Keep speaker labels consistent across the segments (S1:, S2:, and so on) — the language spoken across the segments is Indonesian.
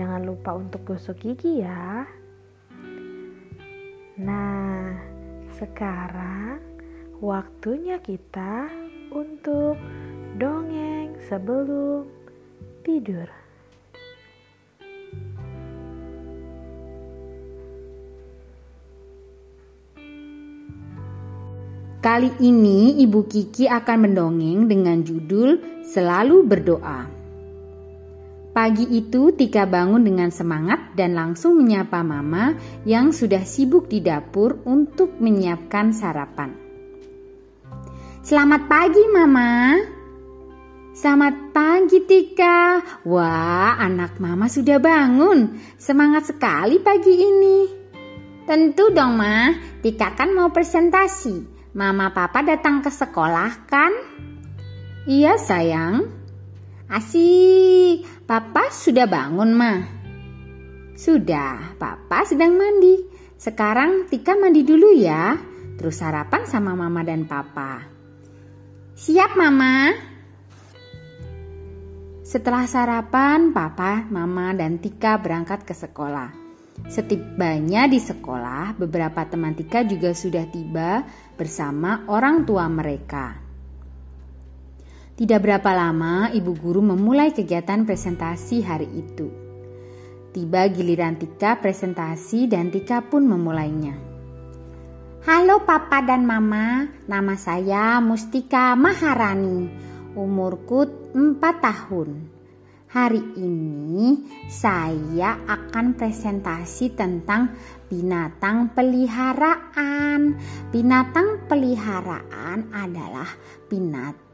S1: jangan lupa untuk gosok gigi ya. Nah, sekarang waktunya kita untuk dongeng sebelum tidur.
S2: Kali ini Ibu Kiki akan mendongeng dengan judul Selalu Berdoa. Pagi itu Tika bangun dengan semangat dan langsung menyapa Mama yang sudah sibuk di dapur untuk menyiapkan sarapan. Selamat pagi Mama. Selamat pagi Tika. Wah, anak Mama sudah bangun. Semangat sekali pagi ini. Tentu dong, Ma. Tika kan mau presentasi. Mama papa datang ke sekolah kan? Iya sayang. Asik, papa sudah bangun mah. Sudah, papa sedang mandi. Sekarang Tika mandi dulu ya. Terus sarapan sama mama dan papa. Siap mama. Setelah sarapan, papa, mama, dan Tika berangkat ke sekolah. Setibanya di sekolah, beberapa teman Tika juga sudah tiba bersama orang tua mereka. Tidak berapa lama, ibu guru memulai kegiatan presentasi hari itu. Tiba giliran Tika presentasi dan Tika pun memulainya. Halo papa dan mama, nama saya Mustika Maharani. Umurku 4 tahun. Hari ini saya akan presentasi tentang binatang peliharaan. Binatang peliharaan adalah binatang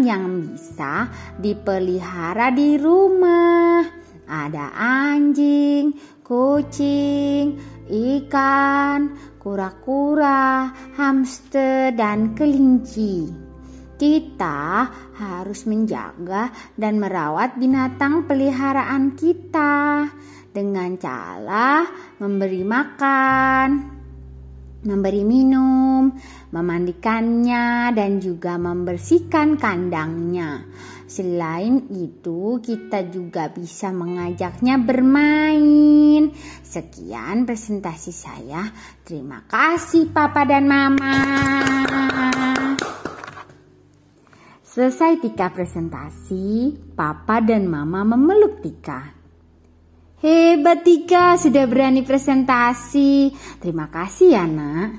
S2: yang bisa dipelihara di rumah. Ada anjing, kucing, ikan, kura-kura, hamster, dan kelinci kita harus menjaga dan merawat binatang peliharaan kita dengan cara memberi makan, memberi minum, memandikannya, dan juga membersihkan kandangnya. Selain itu, kita juga bisa mengajaknya bermain. Sekian presentasi saya. Terima kasih, Papa dan Mama. Selesai Tika presentasi, Papa dan Mama memeluk Tika. Hebat Tika, sudah berani presentasi. Terima kasih ya nak.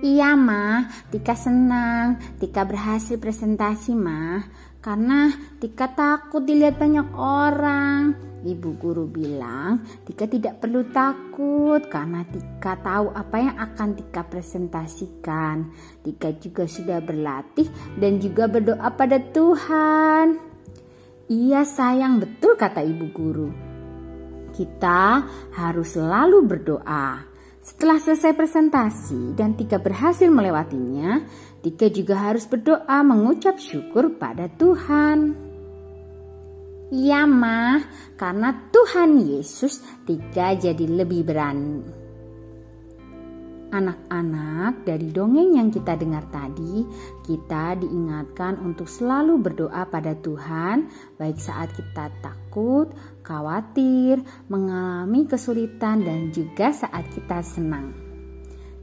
S2: Iya mah, Tika senang. Tika berhasil presentasi mah. Karena Tika takut dilihat banyak orang. Ibu guru bilang, Tika tidak perlu takut karena Tika tahu apa yang akan Tika presentasikan. Tika juga sudah berlatih dan juga berdoa pada Tuhan. Iya sayang betul kata ibu guru. Kita harus selalu berdoa. Setelah selesai presentasi dan Tika berhasil melewatinya, Tika juga harus berdoa mengucap syukur pada Tuhan. Iya mah, karena Tuhan Yesus Tika jadi lebih berani. Anak-anak dari dongeng yang kita dengar tadi, kita diingatkan untuk selalu berdoa pada Tuhan, baik saat kita takut, khawatir, mengalami kesulitan, dan juga saat kita senang.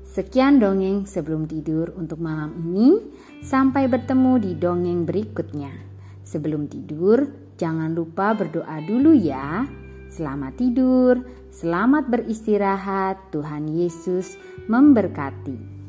S2: Sekian dongeng sebelum tidur untuk malam ini. Sampai bertemu di dongeng berikutnya. Sebelum tidur, Jangan lupa berdoa dulu ya. Selamat tidur, selamat beristirahat. Tuhan Yesus memberkati.